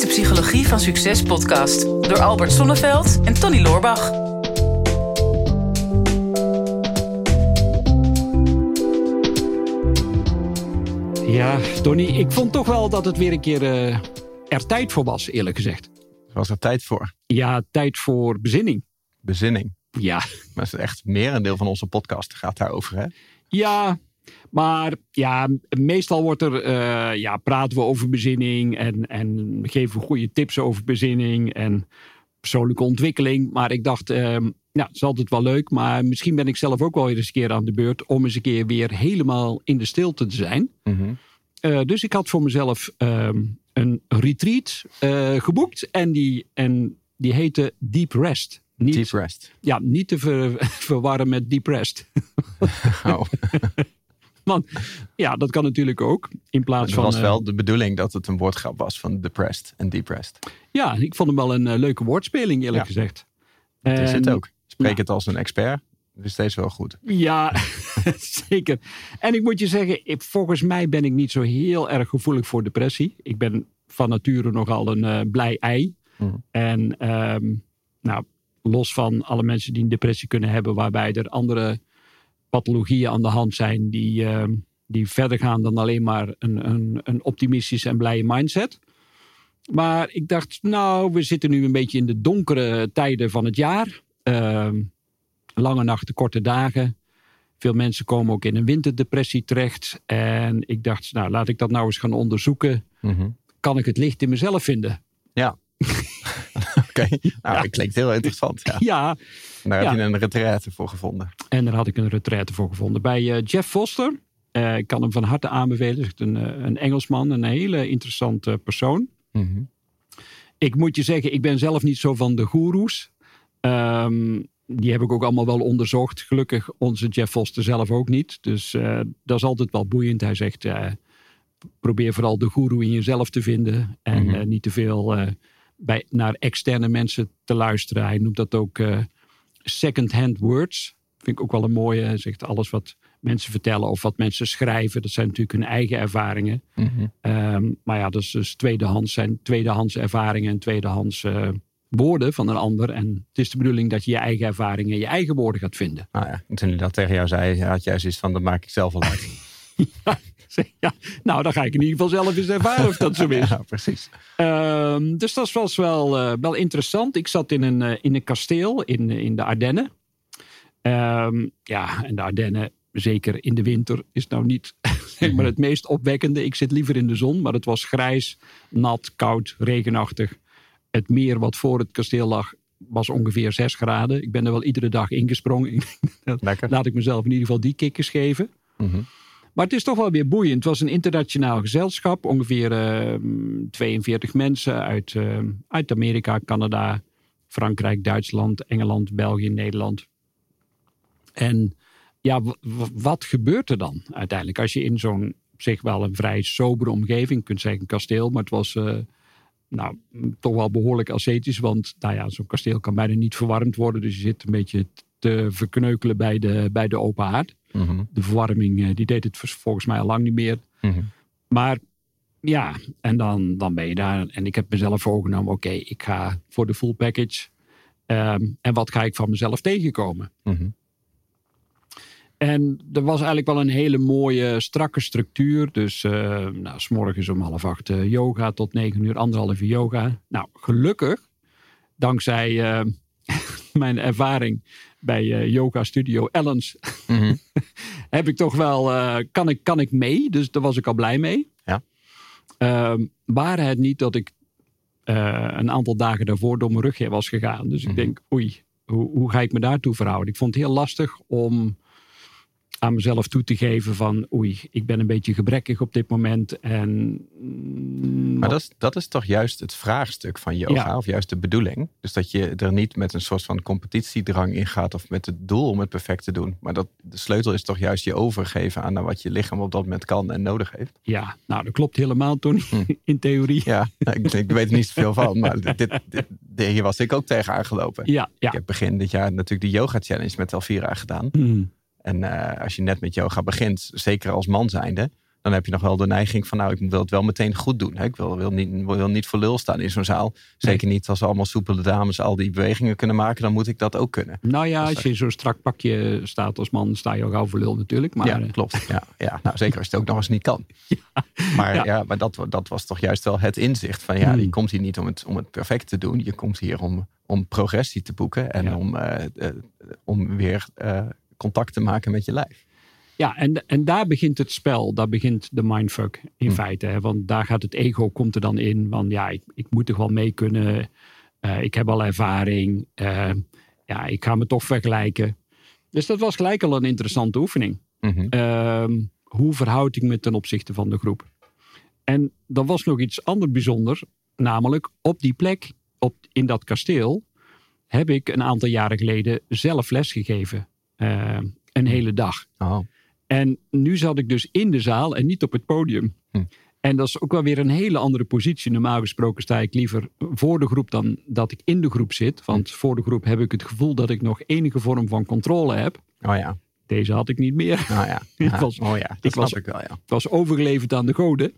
is de Psychologie van Succes podcast door Albert Sonneveld en Tony Loorbach. Ja, Tony, ik vond toch wel dat het weer een keer eh, er tijd voor was, eerlijk gezegd. Was er tijd voor? Ja, tijd voor bezinning. Bezinning. Ja, Maar het is echt merendeel van onze podcast gaat daarover, hè? ja maar ja, meestal wordt er, eh, ja, praten we over bezinning en, en geven we goede tips over bezinning en persoonlijke ontwikkeling. Maar ik dacht, ehm, ja, het is altijd wel leuk, maar misschien ben ik zelf ook wel eens een keer aan de beurt om eens een keer weer helemaal in de stilte te zijn. Mhm. Eh, dus ik had voor mezelf ehm, een retreat eh, geboekt en die, en die heette Deep Rest. Niet, Deep rest. Ja, niet te ver- verwarren met depressed. Oh, Want ja, dat kan natuurlijk ook. In plaats het van. was eh, wel de bedoeling dat het een woordgrap was van depressed en depressed. ja, ik vond hem wel een eh, leuke woordspeling, eerlijk Ja. gezegd. Dat is het ook. Spreek ja. het als een expert. Dat is steeds wel goed. Ja, zeker. En ik moet je zeggen, ik, volgens mij ben ik niet zo heel erg gevoelig voor depressie. Ik ben van nature nogal een eh, blij ei. Mhm. En ehm, nou, los van alle mensen die een depressie kunnen hebben, waarbij er andere pathologieën aan de hand zijn die, ehm, die verder gaan dan alleen maar een, een, een optimistische en blije mindset. Maar ik dacht, nou, we zitten nu een beetje in de donkere tijden van het jaar. Ehm, lange nachten, korte dagen. Veel mensen komen ook in een winterdepressie terecht. En ik dacht, nou, laat ik dat nou eens gaan onderzoeken. Mhm. Kan ik het licht in mezelf vinden? Ja. Oké, nou, dat klinkt heel interessant. Ja. Ja, En daar heb je een retraite voor gevonden. en daar had ik een retraite voor gevonden. Bij eh, Jeff Foster. Eh, ik kan hem van harte aanbevelen. Hij is een, eh, een Engelsman, een hele interessante persoon. Mhm. Ik moet je zeggen, ik ben zelf niet zo van de goeroes. Ehm, die heb ik ook allemaal wel onderzocht. Gelukkig onze Jeff Foster zelf ook niet. Dus dat is altijd wel boeiend. Hij zegt, probeer vooral de goeroe in jezelf te vinden. En Mhm. niet te veel bij, naar externe mensen te luisteren. Hij noemt dat ook eh second-hand words. Vind ik ook wel een mooie. Hij zegt alles wat mensen vertellen of wat mensen schrijven. Dat zijn natuurlijk hun eigen ervaringen. Mhm. Ehm, maar ja, dat is dus tweedehands zijn tweedehands ervaringen en tweedehands eh, woorden van een ander. En het is de bedoeling dat je je eigen ervaringen, je eigen woorden gaat vinden. Nou ja, en toen hij dat tegen jou zei, had jij zoiets van, dat maak ik zelf wel uit. ja, nou, dan ga ik in ieder geval zelf eens ervaren of dat zo is. Ja, precies. Ehm, dus dat was wel, eh, wel interessant. Ik zat in een, eh, in een kasteel in, in de Ardennen. Ehm, ja, en de Ardennen, zeker in de winter, is nou niet zeg maar het meest opwekkende. Ik zit liever in de zon, maar het was grijs, nat, koud, regenachtig. Het meer wat voor het kasteel lag was ongeveer 6 graden. Ik ben er wel iedere dag ingesprongen. Lekker. Laat ik mezelf in ieder geval die kikkers geven. Mhm. Maar het is toch wel weer boeiend. Het was een internationaal gezelschap. Ongeveer eh, 42 mensen uit, eh, uit Amerika, Canada, Frankrijk, Duitsland, Engeland, België, Nederland. En ja, wat gebeurt er dan uiteindelijk? Als je in zo'n op zich wel een vrij sobere omgeving, kunt zeggen een kasteel, maar het was eh, nou, toch wel behoorlijk ascetisch. Want nou ja, zo'n kasteel kan bijna niet verwarmd worden. Dus je zit een beetje te verkneukelen bij de, bij de open haard Mhm. de verwarming, eh, die deed het volgens mij al lang niet meer. Mhm. Maar ja, en dan, dan ben je daar. En ik heb mezelf voorgenomen, oké, ik ga voor de full package. Ehm, en wat ga ik van mezelf tegenkomen? Mhm. En er was eigenlijk wel een hele mooie, strakke structuur. Dus eh nou, s morgens om half acht eh, yoga tot negen uur, anderhalf uur yoga. Nou, gelukkig, dankzij eh, mijn ervaring bij eh, yoga studio Ellens, Mhm. heb ik toch wel, eh, kan, ik, kan ik mee. Dus daar was ik al blij mee. Ja. Ehm, waren het niet dat ik eh, een aantal dagen daarvoor door mijn rug heen was gegaan. Dus Mhm. ik denk, oei, hoe, hoe ga ik me daartoe verhouden? Ik vond het heel lastig om aan mezelf toe te geven van oei, ik ben een beetje gebrekkig op dit moment. En, mm, Maar dat is, dat is toch juist het vraagstuk van yoga, Ja. of juist de bedoeling. Dus dat je er niet met een soort van competitiedrang in gaat of met het doel om het perfect te doen. Maar dat de sleutel is toch juist je overgeven aan wat je lichaam op dat moment kan en nodig heeft. Ja, nou dat klopt helemaal Tony, Hm. in theorie. Ja, nou, ik, ik weet er niet zoveel van, maar dit, dit, dit- hier was ik ook tegen aangelopen. Ja, ja. Ik heb begin dit jaar natuurlijk de yoga challenge met Elvira gedaan. Hmm. En eh, als je net met yoga begint, zeker als man zijnde, dan heb je nog wel de neiging van, nou, ik wil het wel meteen goed doen. Hè? Ik wil, wil, niet, wil niet voor lul staan in zo'n zaal. Zeker niet als allemaal soepele dames al die bewegingen kunnen maken, dan moet ik dat ook kunnen. Nou ja, als je in zo'n strak pakje staat als man, sta je al gauw voor lul natuurlijk. Maar, ja, eh, klopt. Ja, ja. Nou, zeker als je het ook nog eens niet kan. Maar, Ja. ja. maar dat, dat was toch juist wel het inzicht van, ja, Hmm. je komt hier niet om het, om het perfect te doen. Je komt hier om, om progressie te boeken en Ja. om, eh, om weer contact te maken met je lijf. Ja, en, en daar begint het spel. Daar begint de mindfuck in Hm. feite. Hè? Want daar gaat het ego komt er dan in. Van ja, ik, ik moet toch wel mee kunnen. Eh, ik heb al ervaring. Eh, ja, ik ga me toch vergelijken. Dus dat was gelijk al een interessante oefening. Mhm. Ehm, hoe verhoud ik me ten opzichte van de groep? En er was nog iets anders bijzonders. Namelijk op die plek, op, in dat kasteel, heb ik een aantal jaren geleden zelf lesgegeven. Eh, een hele dag. Oh, En nu zat ik dus in de zaal en niet op het podium. Hm. En dat is ook wel weer een hele andere positie. Normaal gesproken sta ik liever voor de groep dan dat ik in de groep zit. Want voor de groep heb ik het gevoel dat ik nog enige vorm van controle heb. oh ja. Deze had ik niet meer. Nou ja. Ja. was- oh ja, dat ik was- ik wel, ja. Het was overgeleverd aan de goden.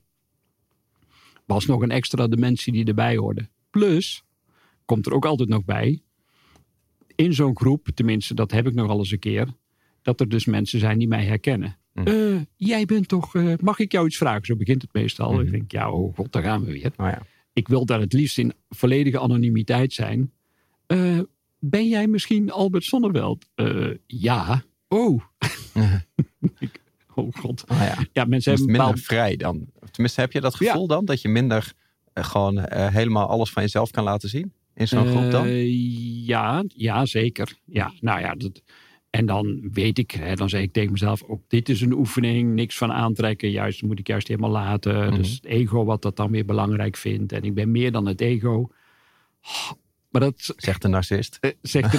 Was nog een extra dimensie die erbij hoorde. Plus, komt er ook altijd nog bij. In zo'n groep, tenminste dat heb ik nog al eens een keer. Dat er dus mensen zijn die mij herkennen. Hm. Eh, jij bent toch, eh, mag ik jou iets vragen? Zo begint het meestal. Mhm. Ik denk, ja, oh god, daar gaan we weer. Oh ja. Ik wil daar het liefst in volledige anonimiteit zijn. Eh, ben jij misschien Albert Sonneveld? Ja. Oh. Ik- oh god. Oh ja. Ja, mensen hebben een minder bepaald... vrij dan. Tenminste, heb je dat Ja. gevoel dan? Dat je minder gewoon helemaal alles van jezelf kan laten zien? In zo'n groep dan? Eh, ja, ja, zeker. Ja, nou ja, dat, en dan weet ik, hè, dan zeg ik tegen mezelf, ook dit is een oefening, niks van aantrekken. Juist moet ik juist helemaal laten. Mhm. Dus het ego wat dat dan weer belangrijk vindt. En ik ben meer dan het ego. Maar dat Zegt de narcist. eh, zegt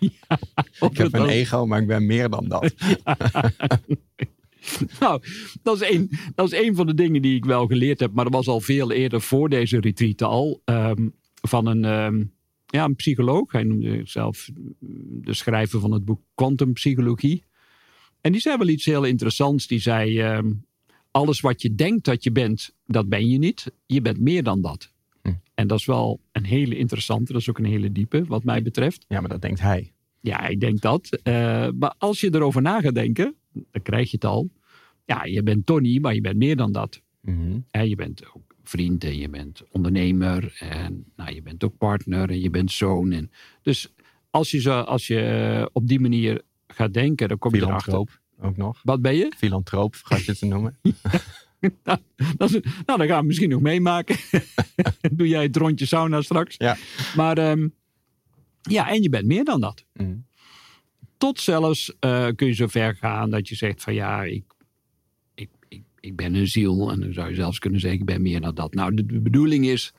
ja, of Ik heb een dan- ego, maar ik ben meer dan dat. Nou, dat is, een, dat is een van de dingen die ik wel geleerd heb. Maar dat was al veel eerder voor deze retreat al. ehm, van een, ehm, ja, een psycholoog. Hij noemde zichzelf de schrijver van het boek Quantum Psychologie. En die zei wel iets heel interessants. Die zei, ehm, alles wat je denkt dat je bent, dat ben je niet. Je bent meer dan dat. Hm. En dat is wel een hele interessante. Dat is ook een hele diepe, wat mij betreft. Ja, maar dat denkt hij. Ja, ik denk dat. Eh, maar als je erover na gaat denken, dan krijg je het al. Ja, je bent Tony, maar je bent meer dan dat. Mhm. Je bent ook vriend en je bent ondernemer en nou, je bent ook partner en je bent zoon. En, dus als je, zo, als je eh, op die manier gaat denken, dan kom je erachter. Filantroop ook nog. Wat ben je? Filantroop, gaat je het te noemen. nou, dat is, nou, dan gaan we misschien nog meemaken. Doe jij het rondje sauna straks. Ja. Maar ehm, ja, en je bent meer dan dat. Mhm. Tot zelfs eh, kun je zo ver gaan dat je zegt van ja, ik, ik, ik, ik ben een ziel. En dan zou je zelfs kunnen zeggen, ik ben meer dan dat. Nou, de, de bedoeling is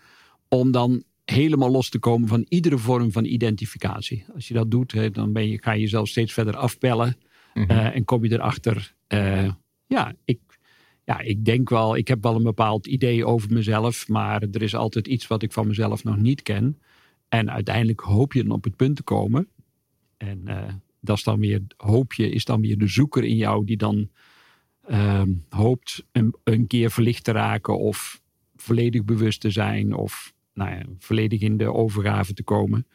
om dan helemaal los te komen van iedere vorm van identificatie. Als je dat doet, hè, dan ben je, ga je jezelf steeds verder afpellen. Mhm. eh, en kom je erachter, eh, ja, ik, ja, ik denk wel, ik heb wel een bepaald idee over mezelf. Maar er is altijd iets wat ik van mezelf nog niet ken. En uiteindelijk hoop je dan op het punt te komen. En dat is dan weer, hoop je, is dan weer de zoeker in jou die dan ehm, hoopt een, een keer verlicht te raken of volledig bewust te zijn of nou ja, volledig in de overgave te komen.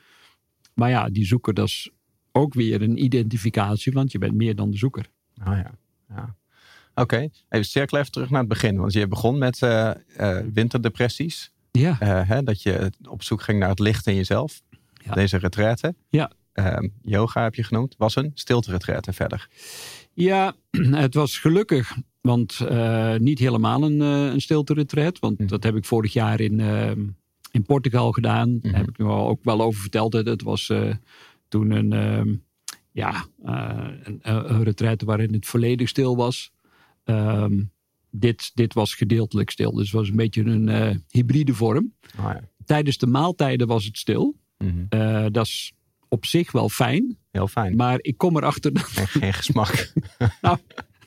Maar ja, die zoeker, dat is ook weer een identificatie, want je bent meer dan de zoeker. Oh ja. ja. Oké, even cirkel even terug naar het begin. Want je begon met eh, eh, winterdepressies. Ja, Eh, hè, dat je op zoek ging naar het licht in jezelf. Ja. Deze retraite. Ja. Ehm, yoga heb je genoemd. Was een stilte retraite verder. ja het was gelukkig, want eh, niet helemaal een, eh, een stilte retreat. Want Hm. dat heb ik vorig jaar in, eh, in Portugal gedaan. Daar Mhm. heb ik nu al ook wel over verteld. Dat was eh, toen een, ehm, ja, een, een retraite waarin het volledig stil was. Ehm, dit, dit was gedeeltelijk stil. Dus het was een beetje een hybride vorm. Oh ja. Tijdens de maaltijden was het stil. Mhm. Dat is op zich wel fijn. Heel fijn. Maar ik kom erachter. dat- En geen gesmak. nou,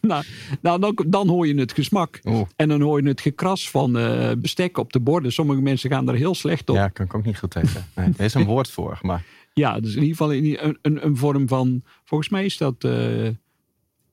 nou, nou dan, dan hoor je het gesmak. Oeh, En dan hoor je het gekras van eh, bestek op de borden. Sommige mensen gaan er heel slecht op. Ja, ja, kan ik ook niet goed tegen. Nee, er is een woord voor. Maar dus in ieder geval een, een, een vorm van. Volgens mij is dat. eh,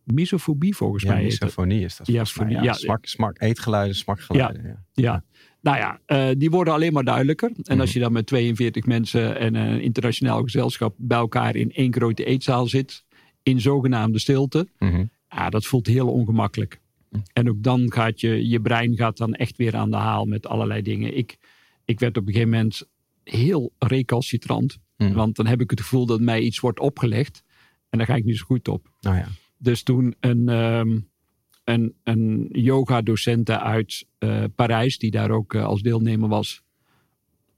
misofobie volgens Ja, mij. misofonie is dat. Ja, volgens mij. fonie, Ja, ja. smak, smak, eetgeluiden, smakgeluiden. Ja. Ja, nou ja, eh, die worden alleen maar duidelijker. En Mhm. als je dan met 42 mensen en een internationaal gezelschap bij elkaar in één grote eetzaal zit, in zogenaamde stilte, Mhm. ja, dat voelt heel ongemakkelijk. Mhm. En ook dan gaat je, je brein gaat dan echt weer aan de haal met allerlei dingen. Ik, ik werd op een gegeven moment heel recalcitrant. Mhm. Want dan heb ik het gevoel dat mij iets wordt opgelegd. En daar ga ik niet zo goed op. Nou ja. Dus toen een, ehm een, een yoga-docente uit eh, Parijs, die daar ook eh, als deelnemer was,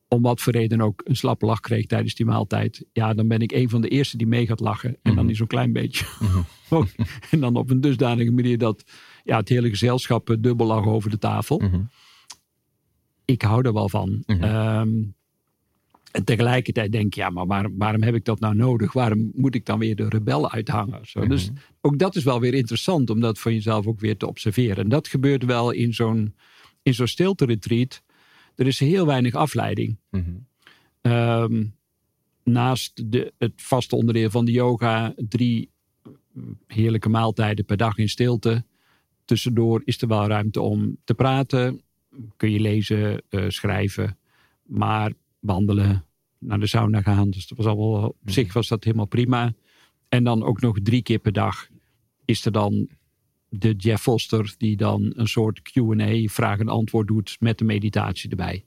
om wat voor reden ook een slappe lach kreeg tijdens die maaltijd. Ja, dan ben ik een van de eerste die mee gaat lachen. En dan Mhm. niet zo'n klein beetje. Mhm. Ook- en dan op een dusdanige manier dat ja, het hele gezelschap eh, dubbel lag over de tafel. Mhm. Ik hou er wel van. Mhm. En tegelijkertijd denk ik, ja, maar waarom, waarom heb ik dat nou nodig? Waarom moet ik dan weer de rebel uithangen? Zo, Dus Mhm. ook dat is wel weer interessant om dat van jezelf ook weer te observeren. En dat gebeurt wel in zo'n, in zo'n stilte-retreat. Er is heel weinig afleiding. Mhm. Ehm, naast de, het vaste onderdeel van de yoga, drie heerlijke maaltijden per dag in stilte. Tussendoor is er wel ruimte om te praten. Kun je lezen, eh, schrijven, maar wandelen, naar de sauna gaan. Dus dat was allemaal, op zich was dat helemaal prima. En dan ook nog drie keer per dag is er dan de Jeff Foster, die dan een soort QA, vraag en antwoord doet met de meditatie erbij.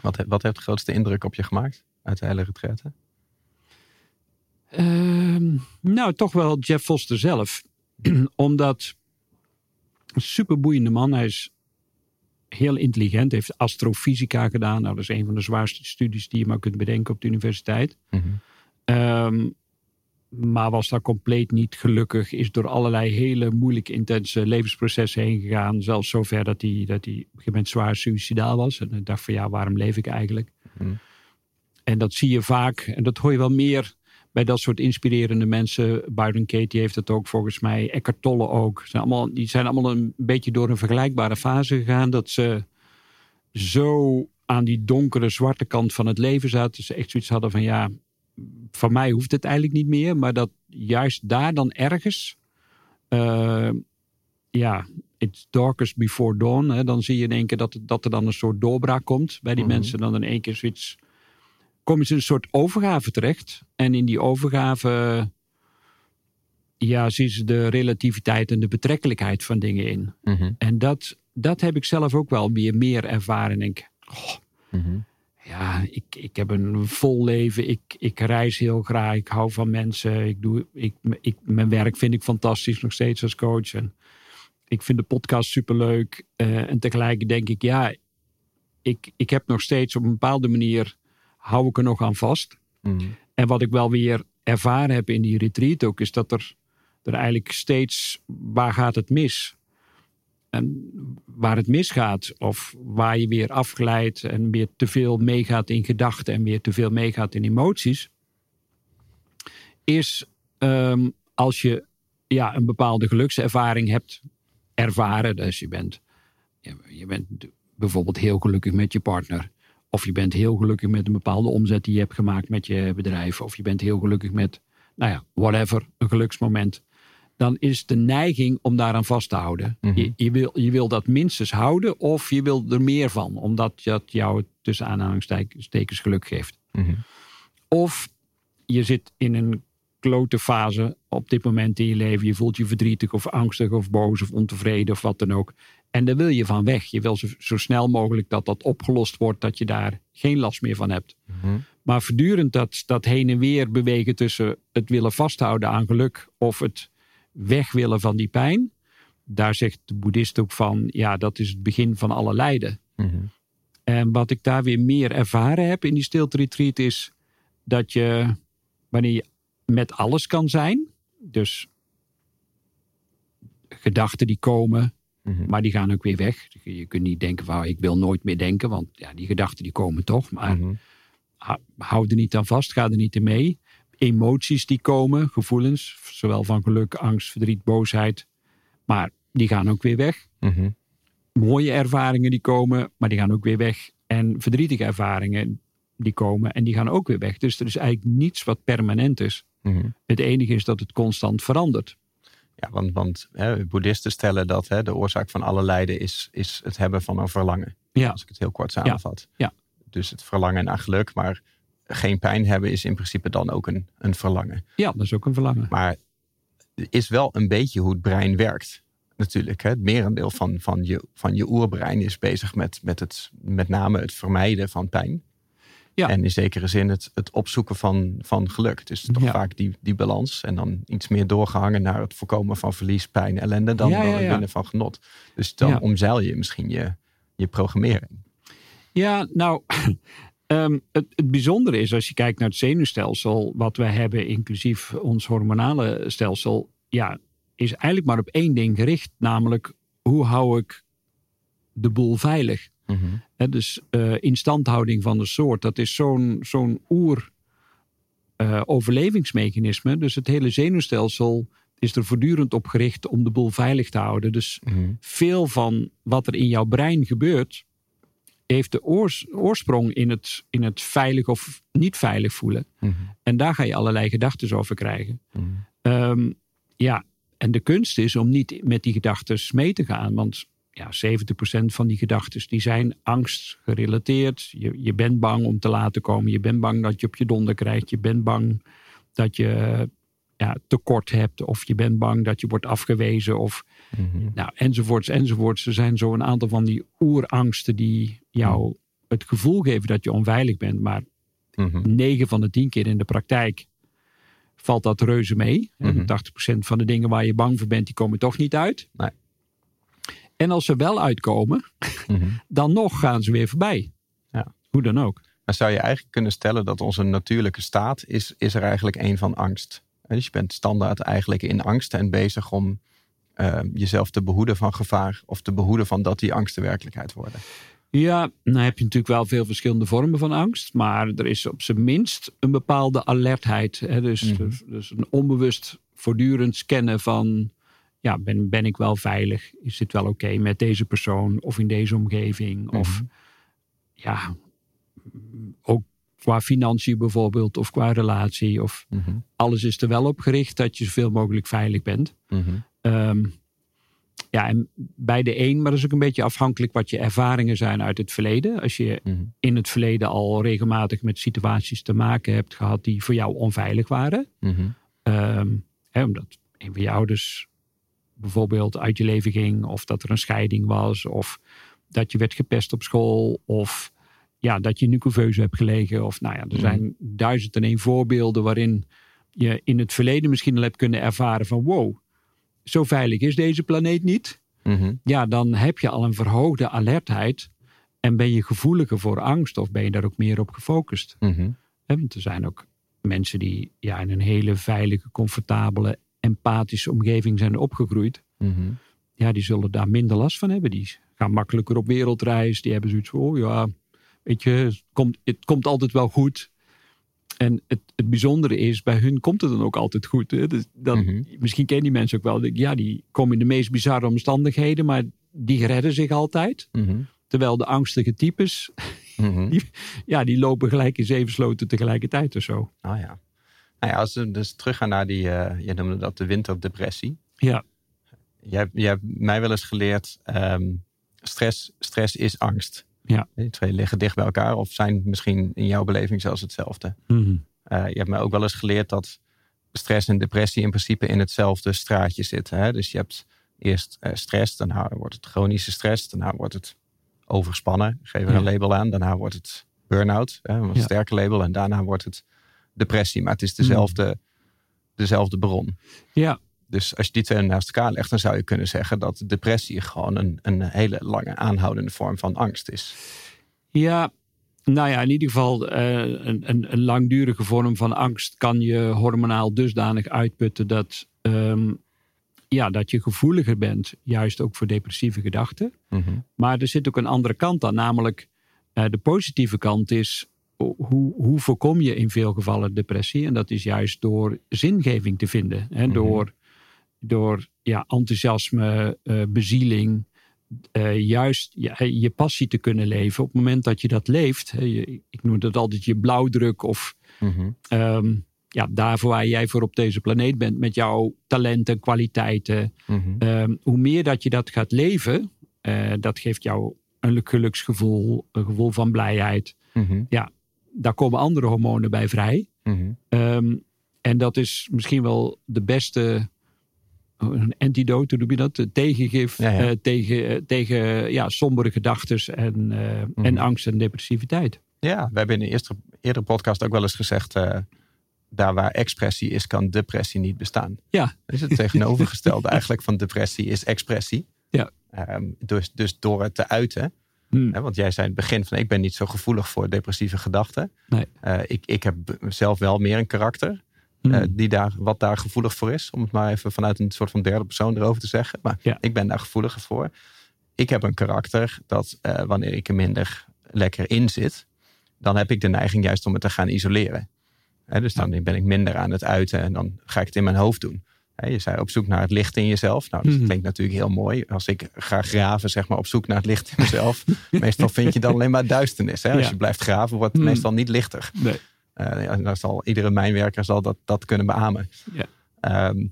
Wat, wat heeft de grootste indruk op je gemaakt uit de hele retraite? Ehm, nou, toch wel Jeff Foster zelf. Omdat een superboeiende man. Hij is heel intelligent. Heeft astrofysica gedaan. Nou, dat is een van de zwaarste studies die je maar kunt bedenken op de universiteit. Mhm. Ehm, maar was daar compleet niet gelukkig. Is door allerlei hele moeilijke, intense levensprocessen heen gegaan. Zelfs zover dat hij, dat hij op een gegeven moment zwaar suicidaal was. En ik dacht van ja, waarom leef ik eigenlijk? Mhm. En dat zie je vaak. En dat hoor je wel meer bij dat soort inspirerende mensen. Byron Katie heeft het ook volgens mij. Eckhart Tolle ook. Zijn allemaal, die zijn allemaal een beetje door een vergelijkbare fase gegaan. Dat ze zo aan die donkere, zwarte kant van het leven zaten. Dat ze echt zoiets hadden van ja, van mij hoeft het eigenlijk niet meer. Maar dat juist daar dan ergens... eh, ja, it's darkest before dawn. Hè, dan zie je in één keer dat, dat er dan een soort doorbraak komt bij die Mhm. mensen. Dan in één keer zoiets... Komen ze in een soort overgave terecht. En in die overgave... Ja, zien ze de relativiteit en de betrekkelijkheid van dingen in. Mhm. En dat, dat heb ik zelf ook wel weer meer ervaren. En denk, oh, Mhm. ja, ik, ik heb een vol leven. Ik, ik reis heel graag. Ik hou van mensen. Ik doe, ik, ik, mijn werk vind ik fantastisch nog steeds als coach. En ik vind de podcast superleuk. Eh en tegelijk denk ik, ja, ik, ik heb nog steeds op een bepaalde manier, hou ik er nog aan vast. Mhm. En wat ik wel weer ervaren heb in die retreat ook, is dat er, er eigenlijk steeds, waar gaat het mis? En waar het misgaat, of waar je weer afglijdt en weer te veel meegaat in gedachten en weer te veel meegaat in emoties, is ehm, als je ja, een bepaalde gelukservaring hebt ervaren. Dus je bent, je, je bent bijvoorbeeld heel gelukkig met je partner. Of je bent heel gelukkig met een bepaalde omzet die je hebt gemaakt met je bedrijf. Of je bent heel gelukkig met, nou ja, whatever, een geluksmoment. Dan is de neiging om daaraan vast te houden. Mhm. je, je, wil, je wil dat minstens houden of je wil er meer van. Omdat dat jou tussen aanhalingstekens geluk geeft. Mhm. Of je zit in een klote fase op dit moment in je leven. Je voelt je verdrietig of angstig of boos of ontevreden of wat dan ook. En daar wil je van weg. Je wil zo, zo snel mogelijk dat dat opgelost wordt. Dat je daar geen last meer van hebt. Mhm. Maar voortdurend dat, dat heen en weer bewegen tussen het willen vasthouden aan geluk of het weg willen van die pijn. Daar zegt de boeddhist ook van, ja, dat is het begin van alle lijden. Mhm. En wat ik daar weer meer ervaren heb in die stilte retreat is dat je, wanneer je met alles kan zijn, dus gedachten die komen, Mhm. maar die gaan ook weer weg. Je kunt niet denken van, ik wil nooit meer denken, want ja, die gedachten die komen toch. Maar ha- hou er niet aan vast, ga er niet in mee. Emoties die komen, gevoelens, zowel van geluk, angst, verdriet, boosheid, maar die gaan ook weer weg. Mhm. Mooie ervaringen die komen, maar die gaan ook weer weg. En verdrietige ervaringen die komen en die gaan ook weer weg. Dus er is eigenlijk niets wat permanent is. Mhm. Het enige is dat het constant verandert. Ja, want, want hè, boeddhisten stellen dat hè, de oorzaak van alle lijden is, is het hebben van een verlangen. Ja. Als ik het heel kort samenvat. Ja. Dus het verlangen naar geluk, maar geen pijn hebben is in principe dan ook een, een verlangen. Ja, dat is ook een verlangen. Maar het is wel een beetje hoe het brein werkt. Natuurlijk, hè. het merendeel van, van, je, van je oerbrein is bezig met, met, het, met name het vermijden van pijn. Ja. En in zekere zin het, het opzoeken van, van geluk. Dus toch Ja. vaak die, die balans. En dan iets meer doorgehangen naar het voorkomen van verlies, pijn, ellende. Dan, Ja, het winnen van genot. Dus dan omzeil je misschien je, je programmering. Ja, nou, ehm, het, het bijzondere is als je kijkt naar het zenuwstelsel, wat we hebben, inclusief ons hormonale stelsel, ja, is eigenlijk maar op één ding gericht, namelijk hoe hou ik de boel veilig? Hè, dus eh, instandhouding van de soort, dat is zo'n zo'n oer eh, overlevingsmechanisme. Dus het hele zenuwstelsel is er voortdurend op gericht om de boel veilig te houden. Dus veel van wat er in jouw brein gebeurt, heeft de oors- oorsprong in het, in het veilig of niet veilig voelen. En daar ga je allerlei gedachten over krijgen. Ehm, ja, en de kunst is om niet met die gedachten mee te gaan. Want ja, 70% van die gedachten die zijn angst gerelateerd. Je, je bent bang om te laten komen. Je bent bang dat je op je donder krijgt. Je bent bang dat je ja, tekort hebt. Of je bent bang dat je wordt afgewezen. Of nou, enzovoorts, enzovoorts. Er zijn zo een aantal van die oerangsten die jou het gevoel geven dat je onveilig bent. Maar Mhm. 9 van de 10 keer in de praktijk valt dat reuze mee. En Mhm. 80% van de dingen waar je bang voor bent, die komen toch niet uit. Nee. En als ze wel uitkomen, Mhm. dan nog gaan ze weer voorbij. Ja. Hoe dan ook. Dan zou je eigenlijk kunnen stellen dat onze natuurlijke staat is, is er eigenlijk een van angst. Dus je bent standaard eigenlijk in angst en bezig om eh, jezelf te behoeden van gevaar. Of te behoeden van dat die angsten werkelijkheid worden. Ja, dan heb je natuurlijk wel veel verschillende vormen van angst. Maar er is op zijn minst een bepaalde alertheid. Hè? Dus, Mhm. dus, dus een onbewust voortdurend scannen van... Ja, ben, ben ik wel veilig? Is dit wel oké met deze persoon of in deze omgeving? Of Mhm. ja, ook qua financiën bijvoorbeeld of qua relatie. Of Mhm. alles is er wel op gericht dat je zoveel mogelijk veilig bent. Mhm. Ehm, ja, en bij de een, maar dat is ook een beetje afhankelijk wat je ervaringen zijn uit het verleden. Als je in het verleden al regelmatig met situaties te maken hebt gehad die voor jou onveilig waren. Ehm, hè, omdat een van je ouders bijvoorbeeld uit je leven ging, of dat er een scheiding was, of dat je werd gepest op school, of ja, dat je in een couveuse hebt gelegen. Of nou ja, er zijn duizend en één voorbeelden waarin je in het verleden misschien al hebt kunnen ervaren van wow, zo veilig is deze planeet niet. Mhm. Ja, dan heb je al een verhoogde alertheid en ben je gevoeliger voor angst of ben je daar ook meer op gefocust. Mhm. Want er zijn ook mensen die ja, in een hele veilige, comfortabele, empathische omgeving zijn opgegroeid. Mhm. Ja, die zullen daar minder last van hebben. Die gaan makkelijker op wereldreis. Die hebben zoiets van, oh ja, weet je, het komt, het komt altijd wel goed. En het, het bijzondere is, bij hun komt het dan ook altijd goed. Hè? Dus dan, Mhm. Misschien kennen die mensen ook wel. Ja, die komen in de meest bizarre omstandigheden, maar die redden zich altijd. Mhm. Terwijl de angstige types, die, ja, die lopen gelijk in zeven sloten tegelijkertijd of zo. Oh ja. Nou ja, als we dus teruggaan naar die, eh je noemde dat de winterdepressie. Ja, Jij, jij hebt mij wel eens geleerd, ehm, stress, stress is angst. Ja. Die twee liggen dicht bij elkaar of zijn misschien in jouw beleving zelfs hetzelfde. Mhm. Eh, je hebt mij ook wel eens geleerd dat stress en depressie in principe in hetzelfde straatje zitten. Hè? Dus je hebt eerst eh, stress, daarna wordt het chronische stress, daarna wordt het overspannen, geef er Ja. een label aan. Daarna wordt het burn-out, een Ja. sterker label. En daarna wordt het depressie. Maar het is dezelfde, dezelfde bron. ja, Dus als je die twee naast elkaar legt, dan zou je kunnen zeggen dat depressie gewoon een, een hele lange aanhoudende vorm van angst is. Ja, nou ja, in ieder geval eh, een, een, een langdurige vorm van angst kan je hormonaal dusdanig uitputten dat, ehm, ja, dat je gevoeliger bent, juist ook voor depressieve gedachten. Maar er zit ook een andere kant aan, namelijk eh, de positieve kant is hoe, hoe voorkom je in veel gevallen depressie? En dat is juist door zingeving te vinden. Hè? Mhm. Door, door ja, enthousiasme, eh, bezieling, eh, juist je, je passie te kunnen leven. Op het moment dat je dat leeft, hè, je, ik noem dat altijd je blauwdruk of Mhm. ehm, ja, daarvoor waar jij voor op deze planeet bent, met jouw talenten, kwaliteiten. Mhm. Ehm, hoe meer dat je dat gaat leven, eh, dat geeft jou een geluksgevoel, een gevoel van blijheid. Mhm. Daar komen andere hormonen bij vrij. Mhm. Ehm, en dat is misschien wel de beste oh, een antidote, hoe noem je dat? Tegengif Ja, ja. eh, tegen, eh, tegen ja, sombere gedachten en, eh, en Mhm. angst en depressiviteit. Ja, we hebben in de eerste, eerdere podcast ook wel eens gezegd... eh, daar waar expressie is, kan depressie niet bestaan. Ja. Dat is het tegenovergestelde eigenlijk van depressie, is expressie. Ja. Ehm, dus, dus door het te uiten. Hmm. Want jij zei in het begin van ik ben niet zo gevoelig voor depressieve gedachten. Nee. Eh, ik, ik heb zelf wel meer een karakter Hmm. eh, die daar, wat daar gevoelig voor is. Om het maar even vanuit een soort van derde persoon erover te zeggen. Maar Ja. ik ben daar gevoeliger voor. Ik heb een karakter dat eh, wanneer ik er minder lekker in zit, dan heb ik de neiging juist om het te gaan isoleren. Hè, dus dan ben ik minder aan het uiten en dan ga ik het in mijn hoofd doen. Je zei op zoek naar het licht in jezelf. Nou, dat Mhm. klinkt natuurlijk heel mooi. Als ik ga graven, zeg maar, op zoek naar het licht in mezelf. meestal vind je dan alleen maar duisternis. Hè? Als Ja. je blijft graven, wordt het Mhm. meestal niet lichter. Nee. Ja, dan zal iedere mijnwerker zal dat, dat kunnen beamen. Ja. Ehm,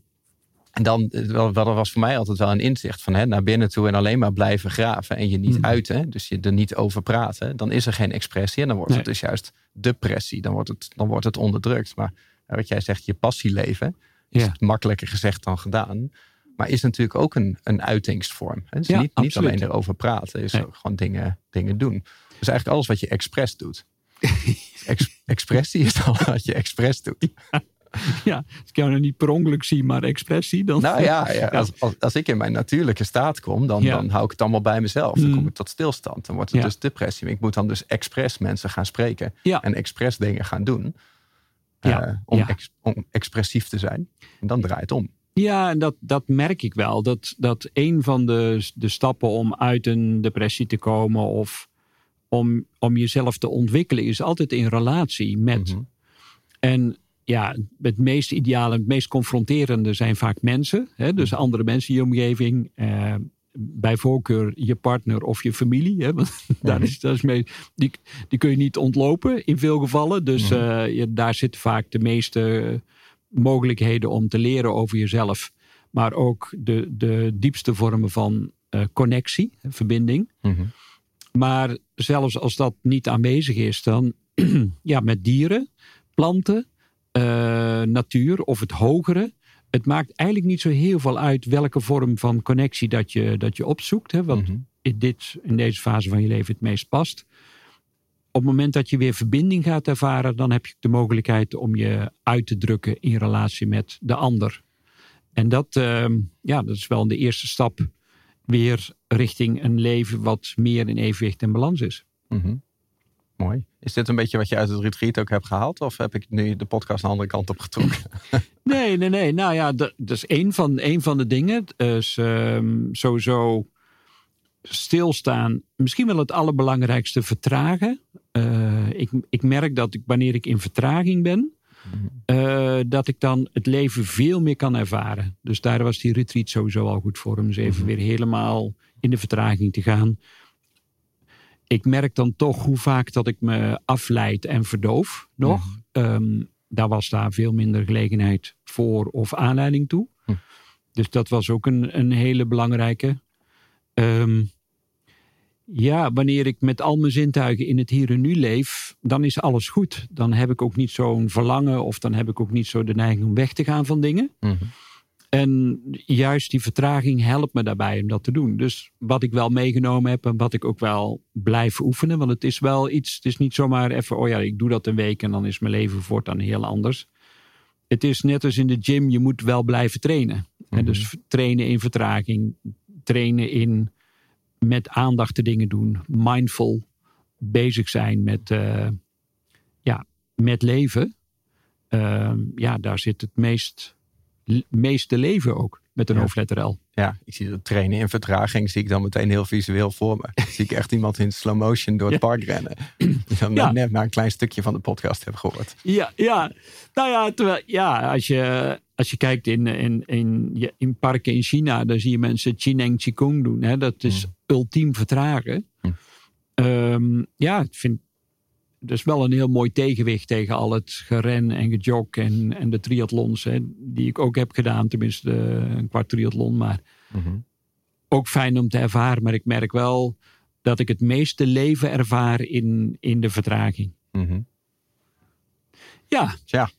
en dan eh, dat was voor mij altijd wel een inzicht van hè, naar binnen toe en alleen maar blijven graven en je niet Mhm. uiten, dus je er niet over praten, dan is er geen expressie en dan wordt Nee. het dus juist depressie, dan wordt het, dan wordt het onderdrukt. Maar wat jij zegt, je passie leven, Ja. het makkelijker gezegd dan gedaan. Maar is natuurlijk ook een, een uitingsvorm. Hè? Dus Ja, niet, niet alleen erover praten, is Nee. ook gewoon dingen, dingen doen. Dus eigenlijk alles wat je expres doet. Ex- expressie is al wat je expres doet. Ja, als ik jou nou niet per ongeluk zie, maar expressie, dan... Nou ja, ja, als, als, als ik in mijn natuurlijke staat kom, dan, Ja. dan hou ik het allemaal bij mezelf. Dan Mm. kom ik tot stilstand. Dan wordt het Ja. dus depressie. Ik moet dan dus expres mensen gaan spreken. En expres dingen gaan doen. Ja. eh, om, Ja. ex- om expressief te zijn. En dan draait het om. Ja, en dat, dat merk ik wel. Dat, dat een van de, de stappen om uit een depressie te komen of om, om jezelf te ontwikkelen, is altijd in relatie met. Mhm. En ja, het meest ideale, het meest confronterende zijn vaak mensen. Hè? Dus andere mensen in je omgeving. Eh, bij voorkeur je partner of je familie. Hè? Want daar is, dat is mee, die, die kun je niet ontlopen in veel gevallen. Dus Mhm. eh, je, daar zitten vaak de meeste mogelijkheden om te leren over jezelf. Maar ook de, de diepste vormen van eh, connectie, verbinding. Mhm. Maar zelfs als dat niet aanwezig is, dan ja, met dieren, planten, eh, natuur of het hogere. Het maakt eigenlijk niet zo heel veel uit welke vorm van connectie dat je, dat je opzoekt. Hè, wat Mhm. in, dit, in deze fase van je leven het meest past. Op het moment dat je weer verbinding gaat ervaren, dan heb je de mogelijkheid om je uit te drukken in relatie met de ander. En dat, ehm, ja, dat is wel de eerste stap weer richting een leven wat meer in evenwicht en balans is. Mhm. Mooi. Is dit een beetje wat je uit het retreat ook hebt gehaald? Of heb ik nu de podcast de andere kant op getrokken? Nee, nee, nee. Nou ja, dat, is één van, één van de dingen. Dus ehm, sowieso stilstaan. Misschien wel het allerbelangrijkste vertragen. Eh, ik, ik merk dat ik wanneer ik in vertraging ben, eh, dat ik dan het leven veel meer kan ervaren. Dus daar was die retreat sowieso al goed voor. Om eens even Mhm. weer helemaal in de vertraging te gaan. Ik merk dan toch hoe vaak dat ik me afleid en verdoof nog. Mhm. Ehm, daar was daar veel minder gelegenheid voor of aanleiding toe. Hm. Dus dat was ook een, een hele belangrijke. Ehm, ja, wanneer ik met al mijn zintuigen in het hier en nu leef, dan is alles goed. Dan heb ik ook niet zo'n verlangen of dan heb ik ook niet zo de neiging om weg te gaan van dingen. Mhm. En juist die vertraging helpt me daarbij om dat te doen. Dus wat ik wel meegenomen heb en wat ik ook wel blijf oefenen. Want het is wel iets, het is niet zomaar even, oh ja, ik doe dat een week en dan is mijn leven voortaan heel anders. Het is net als in de gym, je moet wel blijven trainen. Mhm. En dus trainen in vertraging, trainen in met aandacht de dingen doen, mindful bezig zijn met, eh, ja, met leven. Ehm, ja, daar zit het meest, meeste leven ook met een Ja. hoofdletter L. Ja, ik zie dat trainen in vertraging, zie ik dan meteen heel visueel voor me. zie ik echt iemand in slow motion door het Ja. park rennen. Die dan Ja. net maar een klein stukje van de podcast heb gehoord. Ja, ja. Nou ja, terwijl, ja als, je, als je kijkt in, in, in, in parken in China, dan zie je mensen Qineng Qigong doen. Hè? Dat is ultiem vertragen. Hm. Ja, ik vind dus wel een heel mooi tegenwicht tegen al het geren en gejog en, en de triathlons. Hè, die ik ook heb gedaan. Tenminste een kwart triathlon. Maar Mhm. ook fijn om te ervaren. Maar ik merk wel dat ik het meeste leven ervaar in, in de vertraging. Mhm. Ja, Tja,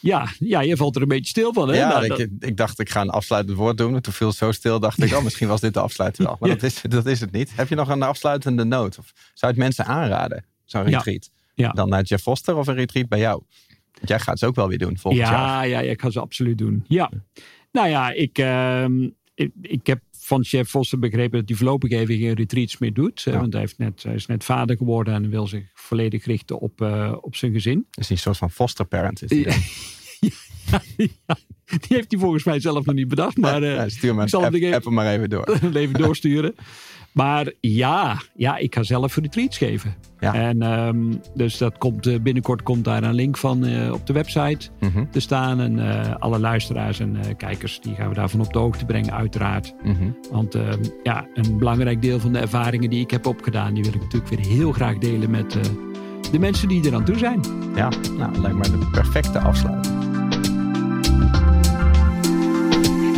ja, ja, je valt er een beetje stil van. Hè? ja, Nou, ik, dat- ik dacht ik ga een afsluitend woord doen. En Toen viel het zo stil, dacht ik, oh, misschien was dit de afsluiter wel. Maar Ja. dat, is, dat is het niet. Heb je nog een afsluitende noot? Of zou je het mensen aanraden, zo'n Ja. retreat? Ja. Dan naar Jeff Foster of een retreat bij jou? Want jij gaat ze ook wel weer doen volgend jaar. ja, ja, ja, ik ga ze absoluut doen. Ja. Nou ja, ik, ehm, ik, ik heb van chef Vossen begrepen dat hij voorlopig even geen retreats meer doet. Ja. Want hij, heeft net, hij is net vader geworden en wil zich volledig richten op, eh, op zijn gezin. Is een soort van foster parent? Is? Ja, die heeft hij volgens mij zelf nog niet bedacht. Maar eh, Ja, stuur maar app, even- app maar even door. even doorsturen. Maar ja, ja, ik ga zelf retreats geven. Ja. En ehm, dus dat komt, eh, binnenkort komt daar een link van eh, op de website Mhm, te staan. En eh, alle luisteraars en kijkers, die gaan we daarvan op de hoogte brengen, uiteraard. mhm. Want ehm, ja, een belangrijk deel van de ervaringen die ik heb opgedaan, die wil ik natuurlijk weer heel graag delen met de mensen die er aan toe zijn. Ja, nou, lijkt me de perfecte afsluiting.